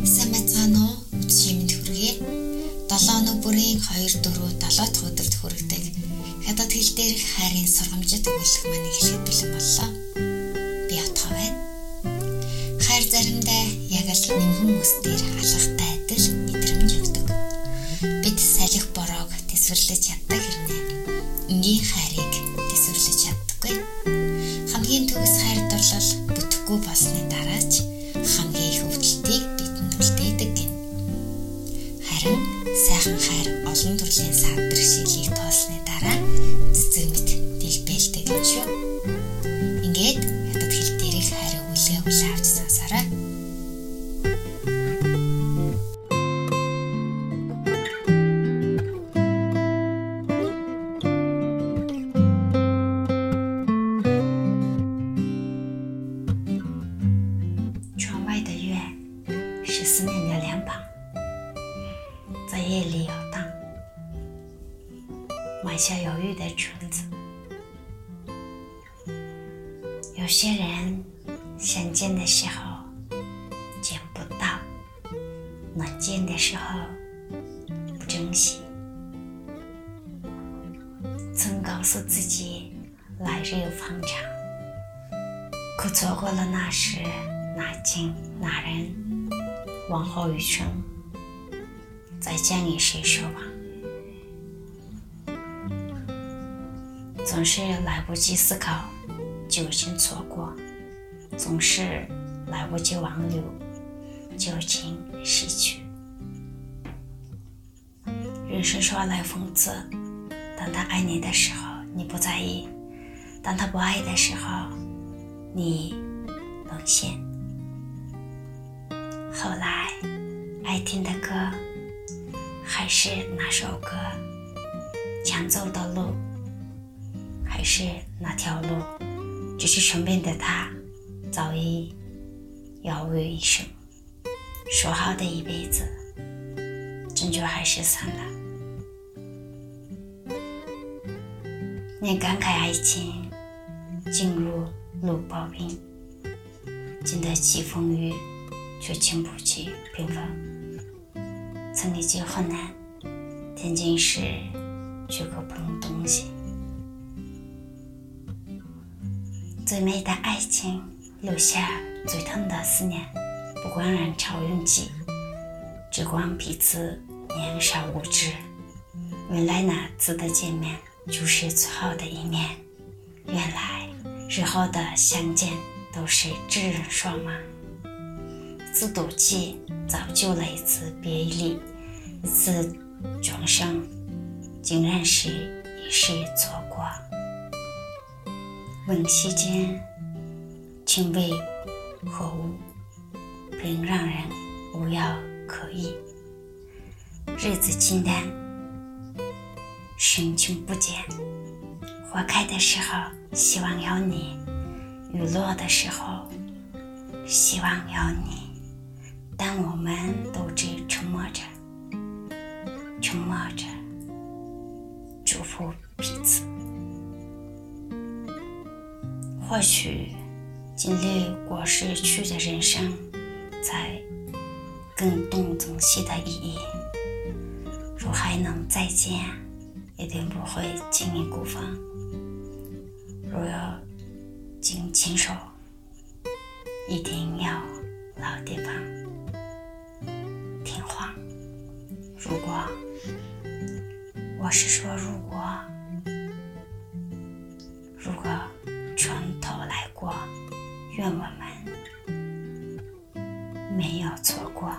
Сайн мэцгаана уу? Үчимэнд хүргэе. 7 өнөг бүрийн 2 4 7 дахь өдөрт хүргэдэг хятад хэл дээрх хайрын сургамжид өгүүлэх маань эхлэх бэлэн боллоо. Би отгоо байна. Хайр заримдаа яг л нэмхэн ус дээр алхахтай адил мэдрэмж өгдөг. Бид салхи бороог тэсвэрлэж яддаг хэрнээ. Энгийн юм шүү. Ингээд ядад хэл дээрх хайр үлээ хүлээ авч сонсороо.埋下犹豫的种子。 有些人想见的时候见不到，能见的时候不珍惜。曾告诉自己来日方长，可错过了那时那景那人，往后余生再见与谁说吧？总是来不及思考，就已经错过；总是来不及挽留，就已经失去。人生说来讽刺：当他爱你的时候，你不在意；当他不爱的时候，你沦陷。后来，爱听的歌还是那首歌，想走的路。还是那条路，只是身边的他早已杳无一生。说好的一辈子，终究还是散了。你感慨爱情进入路暴冰，经得起风雨，却经不起平凡。曾历经很难，天津时却可不能东西。最美的爱情，留下最痛的思念，不管人潮拥挤，只管彼此年少无知。原来那次的见面就是最好的一面，原来日后的相见都是知人说嘛。一次赌气造就了一次别离，一次转生，竟然是一世错问世间情为何物，并让人无药可医。日子清淡，深情不减。花开的时候，希望有你；雨落的时候，希望有你。但我们都只沉默着，沉默着，祝福彼此。或许经历过失去的人生，才更懂珍惜的意义。若还能再见，一定不会轻易孤芳。若要经牵手，一定要老地方愿我们没有错过。